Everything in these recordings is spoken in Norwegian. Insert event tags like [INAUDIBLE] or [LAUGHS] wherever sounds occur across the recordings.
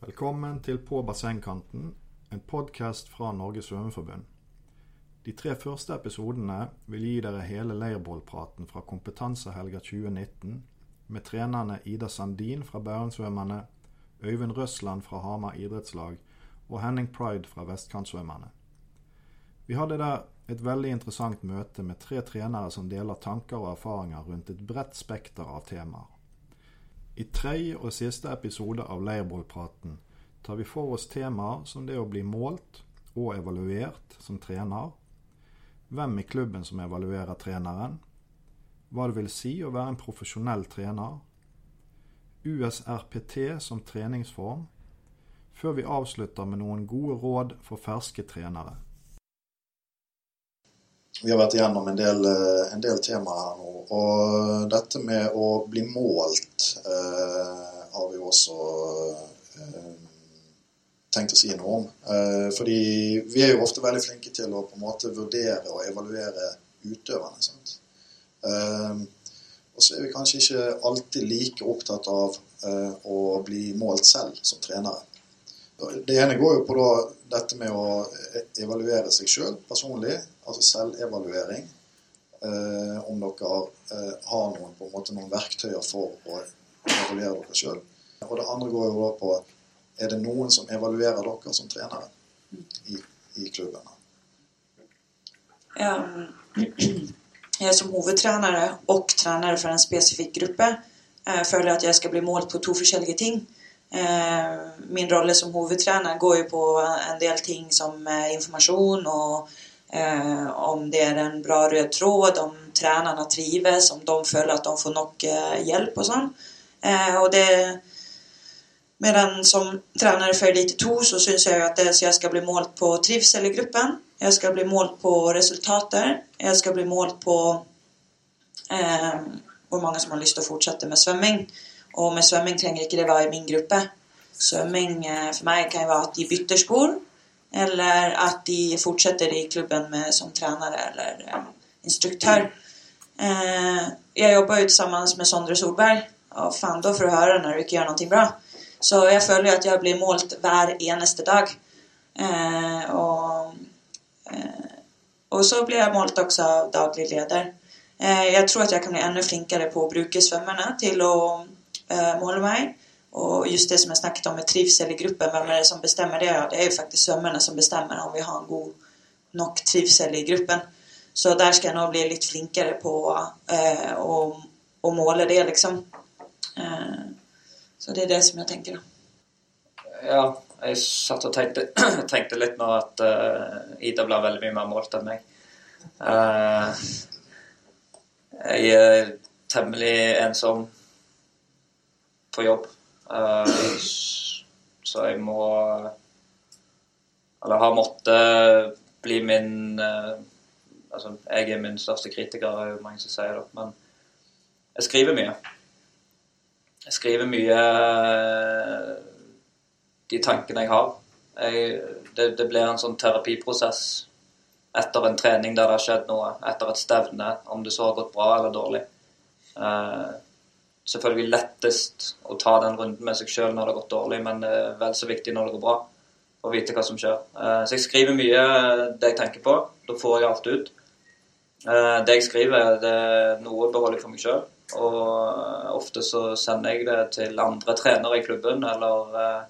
Velkommen til På bassengkanten, en podkast fra Norges svømmeforbund. De tre første episodene vil gi dere hele leirbollpraten fra Kompetansehelga 2019 med trenerne Ida Sandin fra Bærumsvømmerne, Øyvind Røsland fra Hamar idrettslag og Henning Pride fra Vestkantsvømmerne. Vi hadde der et veldig interessant møte med tre trenere som deler tanker og erfaringer rundt et bredt spekter av temaer. I tredje og siste episode av Leirbålpraten tar vi for oss temaer som det å bli målt og evaluert som trener, hvem i klubben som evaluerer treneren, hva det vil si å være en profesjonell trener, USRPT som treningsform, før vi avslutter med noen gode råd for ferske trenere. Vi har vært igjennom en del, eh, en del temaer her nå. Og dette med å bli målt eh, har vi også eh, tenkt å si noe om. Eh, fordi vi er jo ofte veldig flinke til å på en måte vurdere og evaluere utøverne. sant? Eh, og så er vi kanskje ikke alltid like opptatt av eh, å bli målt selv som trenere. Det ene går jo på da, dette med å evaluere seg sjøl personlig, altså selvevaluering. Eh, om dere eh, har noen, på en måte, noen verktøyer for å evaluere dere sjøl. Og det andre går jo da på er det noen som evaluerer dere som trenere i, i klubben? Jeg som hovedtrenere og trenere for en spesifikk gruppe eh, føler at jeg skal bli målt på to forskjellige ting. Eh, min rolle som hovedtrener går jo på en del ting som eh, informasjon og om det er en bra rød tråd, om trenerne trives, om de føler at de får nok eh, hjelp og sånn. Eh, og det Medan som trener for Elite 2 så syns jeg at det, så jeg skal bli målt på trivsel i gruppen. Jeg skal bli målt på resultater. Jeg skal bli målt på eh, hvor mange som har lyst til å fortsette med svømming. Og med svømming trenger ikke det være i min gruppe. Svømming eh, for meg kan jo være at de bytter spor, eller at de fortsetter i klubben med, som trener eller eh, instruktør. Eh, jeg jobber jo sammen med Sondre Solberg, og faen, da får du høre når du ikke gjør noe bra. Så jeg føler at jeg blir målt hver eneste dag. Eh, og, eh, og, så blir jeg målt også av daglig leder. Eh, jeg tror at jeg kan bli enda flinkere på å bruke svømmerne til å eh, måle meg. Og just det som jeg snakket om med trivsel i gruppen, hvem er det som bestemmer det? Det er jo faktisk svømmerne som bestemmer om vi har en god nok trivsel i gruppen. Så der skal jeg nå bli litt flinkere på eh, å, å, måle det, liksom. Eh, så det er det som jeg tenker, da. Ja, jeg satt og tenkte, [CLEARS THROAT] tenkte litt nå at uh, Ida blir veldig mye mer målt enn meg. Uh, jeg er temmelig ensom på jobb, så jeg må Eller har måttet bli min Altså, jeg er min største kritiker, er jo mange som sier det, men jeg skriver mye. Jeg skriver mye eh, de tankene jeg har. Jeg, det, det, blir en sånn terapiprosess etter en trening der det har skjedd noe, etter et stevne, om det så har gått bra eller dårlig. Uh, selvfølgelig lettest å ta den runden med seg sjøl når det har gått dårlig, men er vel så viktig når det går bra, å vite hva som skjer. Uh, så jeg skriver mye det jeg tenker på. Da får jeg alt ut. Det jeg skriver, det er noe beholder jeg for meg sjøl. Og ofte så sender jeg det til andre trenere i klubben, eller eh,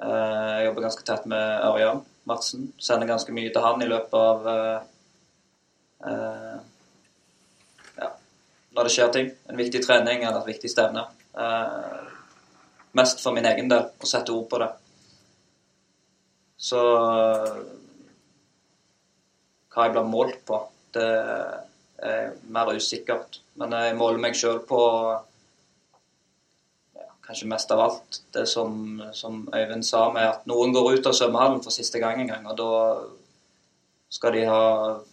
jeg jobber ganske tett med Ørjan Madsen. Sender ganske mye til han i løpet av eh, når det skjer ting. En viktig trening eller et viktig stevne. Eh, mest for min egen del, å sette ord på det. Så hva jeg blir målt på, det er mer usikkert. Men jeg måler meg sjøl på ja, kanskje mest av alt det som, som, Øyvind sa, med at noen går ut av svømmehallen for siste gang en gang, og da skal de ha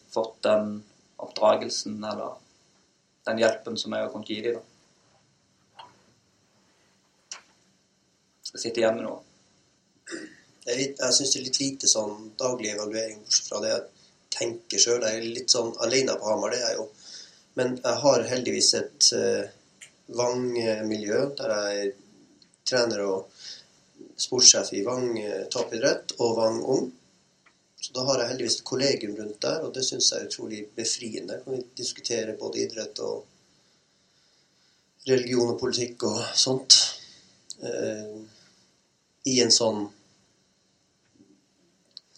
fått den oppdragelsen eller den hjelpen som jeg har kunnet gi dem. Da. Jeg sitter igjen med noe. Jeg, jeg syns det er litt lite sånn daglig evaluering, bortsett fra det jeg tenker sjøl. Jeg er litt sånn alene på Hamar, det er jeg jo. Men jeg har heldigvis et uh, Vang-miljø der jeg trener og sportssjef i Vang eh, toppidrett og Vang Ung. Så da har jeg heldigvis et kollegium rundt der, og det syns jeg er utrolig befriende. Kan vi diskutere både idrett og religion og politikk og sånt. Eh, I en sånn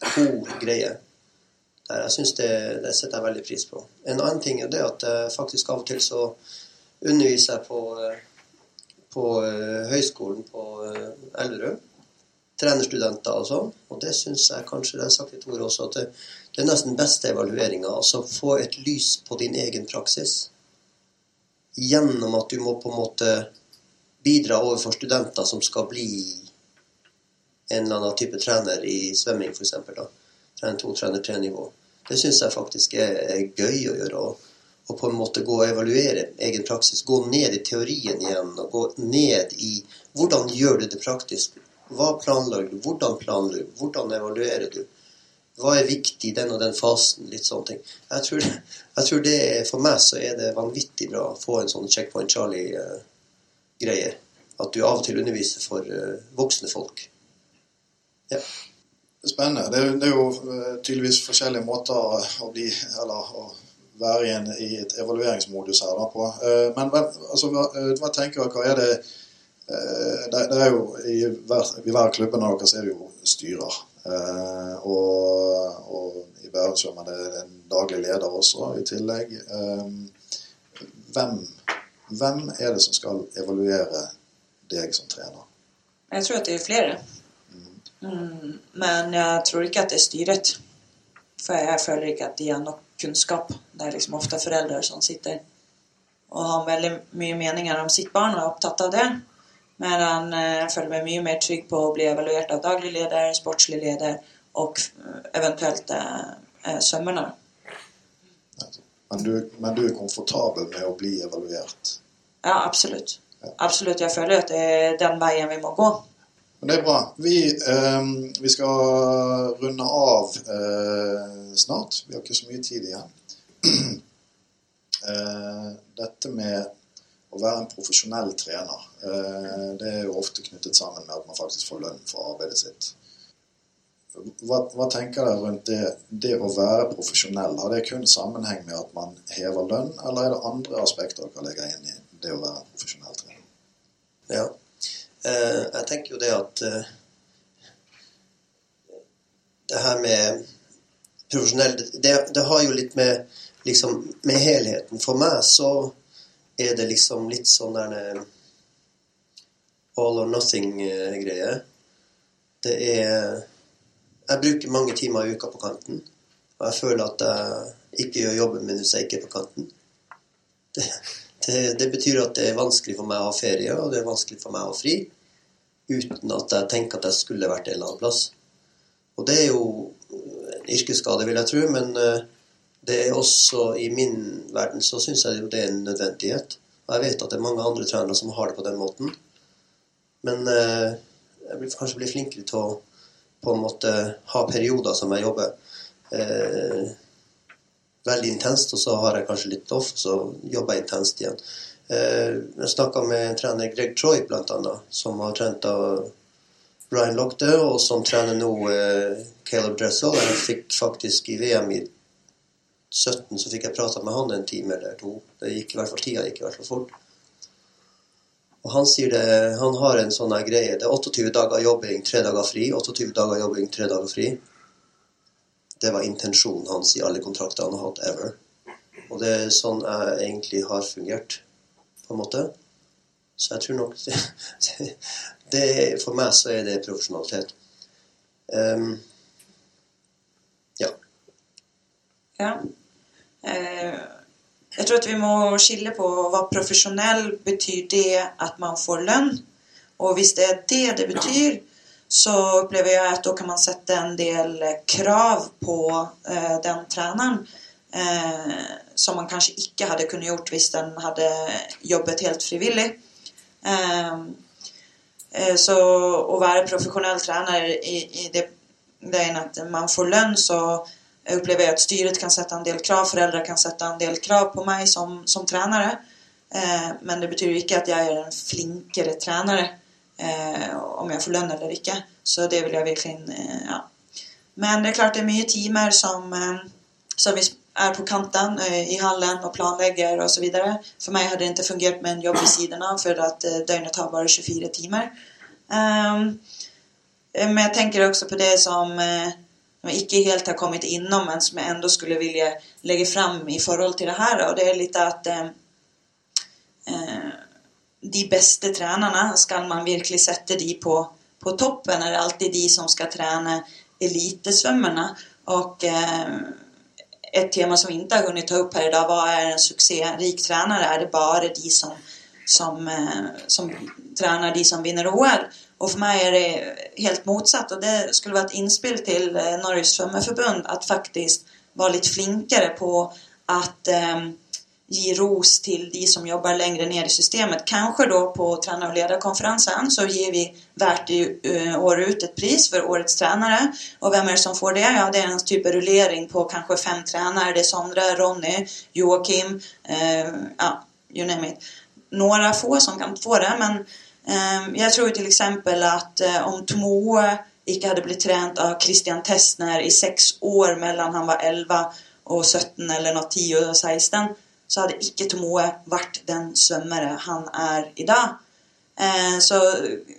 god greie. Der jeg synes det, det setter jeg veldig pris på. En annen ting er det at jeg faktisk av og til så underviser jeg på, eh, på eh, høyskolen på eh, Elverum. Trenerstudenter og sånn. Og det syns jeg kanskje, det er sagt litt ord også, at det, det er nesten beste evalueringa. Altså få et lys på din egen praksis. Gjennom at du må på en måte bidra overfor studenter som skal bli en eller annen type trener i svømming, f.eks. Trener to, trener tre nivå. Det syns jeg faktisk er, er, gøy å gjøre. Og, og, på en måte gå og evaluere egen praksis. Gå ned i teorien igjen. Og gå ned i hvordan gjør du det praktisk. Hva planlegger du? Hvordan planlegger du? Hvordan evaluerer du? Hva er viktig i den og den fasen? Litt sånne ting. Jeg tror, jeg tror det For meg så er det vanvittig bra å få en sånn Checkpoint Charlie-greie. At du av og til underviser for uh, voksne folk. Ja. Spennende. Det er, det er, jo eh, tydeligvis forskjellige måter å bli Eller å være i, en, i et evalueringsmodus her da på. Eh, men altså, hva, eh, tenker dere? Hva er det det, det er jo I hver, i hver klubben av dere er det jo styrer. Og, og i Bærum er det en daglig leder også i tillegg. Hvem, hvem er det som skal evaluere deg som trener? Jeg tror at det er flere. Mm, men jeg tror ikke at det er styret. For jeg føler ikke at de har nok kunnskap. Det er liksom ofte foreldre som sitter og har veldig mye meninger om sitt barn og er opptatt av det. Men eh, jeg føler meg mye mer trygg på å bli evaluert av daglig leder, sportslig leder og eh, eventuelt eh, eh, svømmerne. Men du, men du, er komfortabel med å bli evaluert? Ja, absolutt. Ja. Absolutt. Jeg føler at det er den veien vi må gå. Men det er bra. Vi, eh, vi skal runde av eh, snart. Vi har ikke så mye tid igjen. [CLEARS THROAT] eh, dette med å være en profesjonell trener, eh, det er jo ofte knyttet sammen med at man faktisk får lønn for arbeidet sitt. Hva, hva tenker dere rundt det, det, å være profesjonell? Har det kun sammenheng med at man hever lønn, eller er det andre aspekter dere legger inn i det å være en profesjonell trener? Ja, Eh, jeg tenker jo det at eh, det her med profesjonell det, det, har jo litt med liksom med helheten. For meg så er det liksom litt sånn der eh, all or nothing-greie. Det er Jeg bruker mange timer i uka på kanten. Og jeg føler at jeg ikke gjør jobben min hvis jeg ikke er på kanten. Det, det, det, betyr at det er vanskelig for meg å ha ferie, og det er vanskelig for meg å ha fri. Uten at jeg tenker at jeg skulle vært en eller annen plass. Og det er jo en yrkesskade, vil jeg tro, men eh, det er også i min verden så syns jeg jo det er en nødvendighet. Og jeg vet at det er mange andre trenere som har det på den måten. Men eh, jeg vil kanskje bli flinkere til å på en måte ha perioder som jeg jobber eh, veldig intenst, og så har jeg kanskje litt off, så jobber jeg intenst igjen. Eh, jeg snakka med trener Greg Troy, annet, som har trent av Brian Lochte, og som trener nå eh, Caleb Dressel. Jeg fikk faktisk i VM i 17 så fikk jeg prata med han en time eller to. Det gikk i hvert fall tida gikk i hvert fall fort. Og han sier det, han har en sånn greie. Det er 28 dager jobbing, tre dager fri. 28 dager jobbing, tre dager fri. Det var intensjonen hans i alle kontrakter han har hatt ever. Og det er sånn jeg egentlig har fungert, på en måte. Så jeg tror nok [LAUGHS] det, det For meg så er det profesjonalitet. Um, ja. Ja. Eh, jeg tror at vi må skille på hva profesjonell betyr det at man får lønn. Og hvis det er det det betyr, så opplever jeg at da kan man sette en del krav på eh, den treneren eh, som man kanskje ikke hadde kunnet gjort hvis den hadde jobbet helt frivillig. Så å være profesjonell trener i det, det at man får lønn, så opplever jeg at styret kan sätta en del krav, föräldrar kan sätta en del krav på meg som, som tränare. Eh, men det betyr ikke at jeg er en flinkere tränare eh, om jeg får lön eller ikke. Så det vil jeg virkelig eh, ja. Men det er klart det er mye timer som, eh, som vi er på kanten eh, i hallen og planlegger vidare. For meg hade det ikke fungerat med en jobb vid siden av, for at eh, døgnet har bare 24 timer. Um, men jeg tenker også på det som jeg ikke helt har kommet innom, men som jeg enda skulle vilje legge fram i forhold til det her. Og det er litt at eh, eh, de beste trenerne, skal man virkelig sette de på, på toppen, det alltid de som skal trene elitesvømmerne. Og eh, et tema som vi ikke har kunnet ta opp her i dag, hva er en suksessrik trener? Er det bare de som, som, eh, som trener de som vinner OL? Og for meg er det helt motsatt. Og det skulle vært innspill til eh, Norges Svømmeforbund at faktisk være litt flinkere på at eh, gi ros til de som jobber lenger ned i systemet. Kanskje da på trener- og lederkonferansen så gir vi hvert uh, år ut et pris for årets trenere. Og hvem er det som får det? Ja, det er en type rullering på kanskje fem trenere. Det er Sondre, Ronny, Joakim, eh, ja, you name it. Noen få som kan få det, men jeg tror til eksempel at eh, om Tomoe ikke hadde blitt trent av Christian Testner i seks år mellom han var 11 og 17 eller noe 10 og 16, så hadde ikke Tomoe vært den svømmere han er i dag. Ehm, så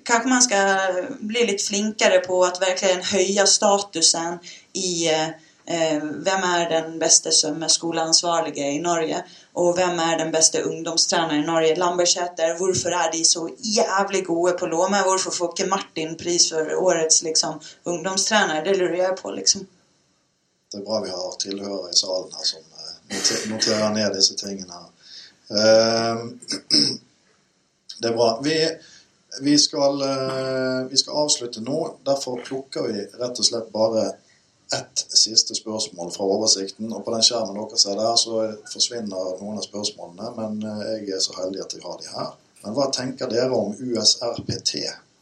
kanskje man skal bli litt flinkere på å virkelig høye statusen i Eh, hvem er den beste svømmeskoleansvarlige i Norge? Og hvem er den beste ungdomstreneren i Norge? Lambertseter. Hvorfor er de så jævlig gode på Låme? Hvorfor får ikke Martin pris for årets liksom, ungdomstrener? Det lurer jeg på, liksom. Det er bra vi har tilhørere i salen her som eh, noterer ned disse tingene. [CLEARS THROAT] Uh, det er bra. Vi, vi, skal, uh, vi skal avslutte nå. Derfor plukker vi rett og slett bare ett siste spørsmål fra oversikten. Og på den skjermen dere ser der, så forsvinner noen av spørsmålene. Men eh, jeg er så heldig at jeg har de her. Men hva tenker dere om USRPT?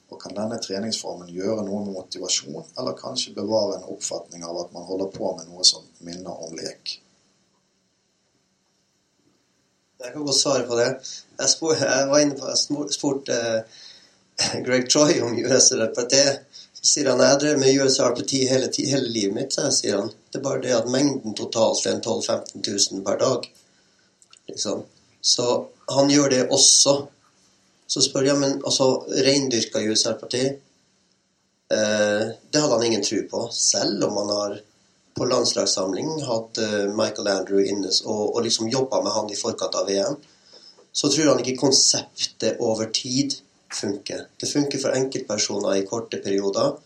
Og kan denne treningsformen gjøre noe med motivasjon, eller kanskje bevare en oppfatning av at man holder på med noe som minner om lek? Jeg kan godt svare på det. Jeg, spor, jeg var inne på, jeg spurte uh, Greg Troy om USRPT. Sier han jeg drev med USRPT hele, hele livet mitt. Sier han. Det er bare det at mengden totalt er 12 000-15 000 per dag. Liksom. Så han gjør det også. Så spør jeg, men altså, reindyrka USRPT eh, Det hadde han ingen tro på, selv om han har på landslagssamling hatt eh, Michael Andrew inne og, og liksom jobba med han i forkant av VM. Så tror han ikke konseptet over tid funker. Det funker for enkeltpersoner i korte perioder.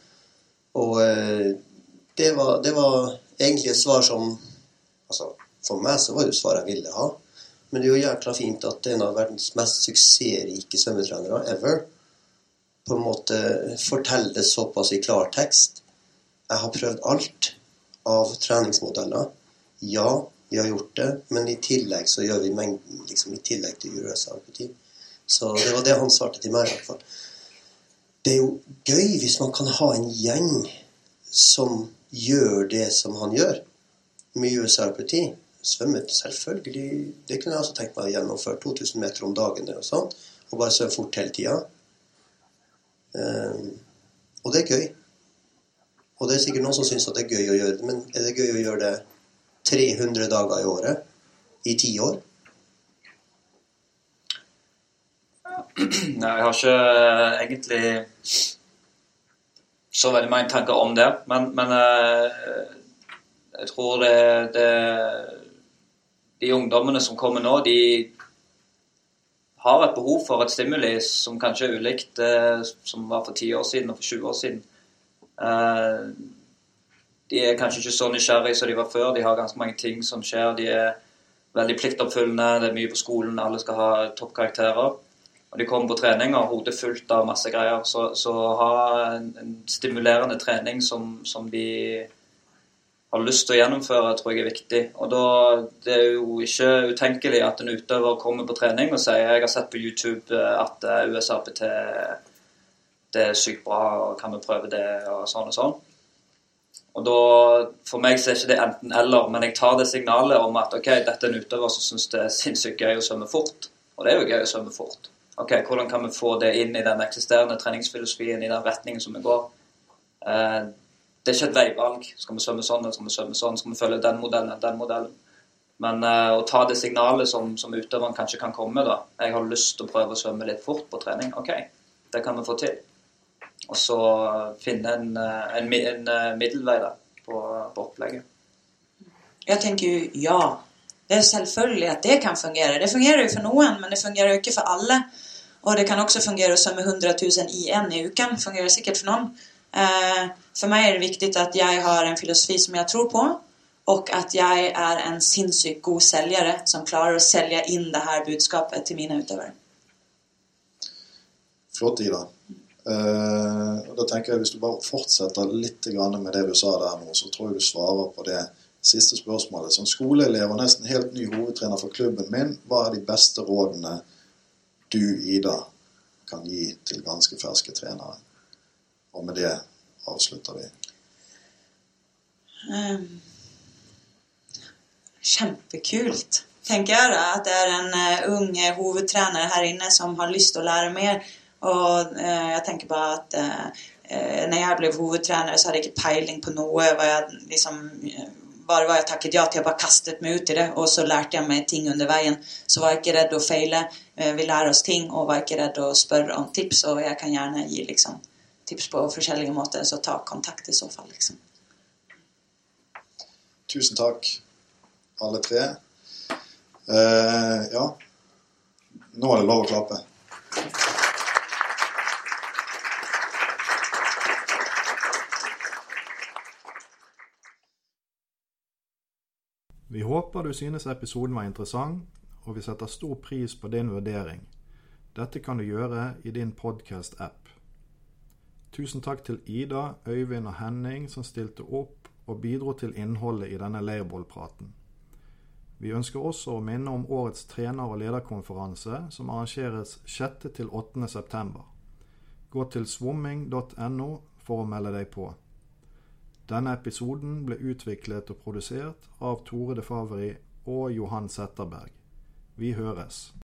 Og eh, det var, det var egentlig et svar som altså, For meg så var det svaret jeg ville ha. Men det er jo jækla fint at en av verdens mest suksessrike svømmetrenere ever på en måte forteller det såpass i klartekst. Jeg har prøvd alt av treningsmodeller. Ja, vi har gjort det, men i tillegg så gjør vi mengden liksom, i tillegg til USRPT. Så det var det han svarte til meg. i hvert fall. Det er jo gøy hvis man kan ha en gjeng som gjør det som han gjør. Mye USRPT. Svømmet selvfølgelig. Det kunne jeg også tenkt meg å gjennomføre. 2000 meter om dagen og sånn. Og bare svømme fort hele tida. Um, og det er gøy. Og det er sikkert noen som syns det er gøy å gjøre det, men er det gøy å gjøre det 300 dager i året i ti år? [CLEARS THROAT] Nei, jeg har ikke uh, egentlig så veldig mange tanker om det. Men, men uh, jeg tror det, det, De ungdommene som kommer nå, de har et behov for et stimuli som kanskje er ulikt det uh, som var for 10 år siden og for 20 år siden. de er kanskje ikke så nysgjerrige som de var før. De har ganske mange ting som skjer. De er veldig pliktoppfyllende, det er mye på skolen, alle skal ha toppkarakterer og de kommer på trening og har hodet fullt av masse greier. Så, så ha en, en, stimulerende trening som, som, de har lyst til å gjennomføre, tror jeg er viktig. Og da, Det er jo ikke utenkelig at en utøver kommer på trening og sier jeg har sett på YouTube at eh, USAPT det er sykt bra, og kan vi prøve det, og sånn og sånn. Og da, For meg så er ikke det enten-eller, men jeg tar det signalet om at ok, dette er en utøver som syns det er sinnssykt gøy å svømme fort. Og det er jo gøy å svømme fort. Ok, hvordan kan vi få det inn i den eksisterende treningsfilosofien, i den retningen som vi går? Eh, det er ikke et veivalg. Skal vi svømme sånn, eller skal vi svømme sånn? Skal vi følge den modellen, den modellen? Men eh, å ta det signalet som, som utøveren kanskje kan komme med, da. Jeg har lyst til å prøve å svømme litt fort på trening. Ok, det kan vi få til. Og så finne en, eh, en, en eh, middelvei da, på, på opplegget. Jeg tenker ja. Det er selvfølgelig at det kan fungere. Det fungerer jo for noen, men det fungerer jo ikke for alle. Og det kan også fungere som med 100 000 i en i uken. Fungerer sikkert for noen. Eh, for meg er det viktig at jeg har en filosofi som jeg tror på, og at jeg er en sinnssykt god selger som klarer å selge inn det her budskapet til mine utøvere. Flott, Ida. Uh, da tenker jeg Hvis du bare fortsetter litt med det du sa der nå, så tror jeg du svarer på det siste spørsmålet. Som skoleelev og nesten helt ny hovedtrener for klubben min, hva er de beste rådene du, Ida, kan gi til ganske ferske trenere? Og med det avslutter vi. Um, Kjempekult, tenker jeg da. At det er en uh, ung eh, hovedtrener her inne som har lyst til å lære mer. Og uh, jeg tenker bare at uh, når jeg ble hovedtrener, så hadde jeg ikke peiling på noe. Hva jeg liksom bare var jeg takket ja til. Jeg bare kastet meg ut i det, og så lærte jeg meg ting under veien. Så var jeg ikke redd å feile. Eh, Vi lærer oss ting, og var ikke redd å spørre om tips. Og jeg kan gjerne gi liksom, tips på forskjellige måter, så ta kontakt i så fall. liksom. Tusen takk, alle tre. Eh, ja, nå er det lov å klappe. Vi håper du synes episoden var interessant, og vi setter stor pris på din vurdering. Dette kan du gjøre i din podkast-app. Tusen takk til Ida, Øyvind og Henning som stilte opp og bidro til innholdet i denne leirbålpraten. Vi ønsker også å minne om årets trener- og lederkonferanse som arrangeres 6. til 8. september. Gå til svomming.no for å melde deg på. Denne episoden ble utviklet og produsert av Tore de Favri og Johan Setterberg. Vi høres.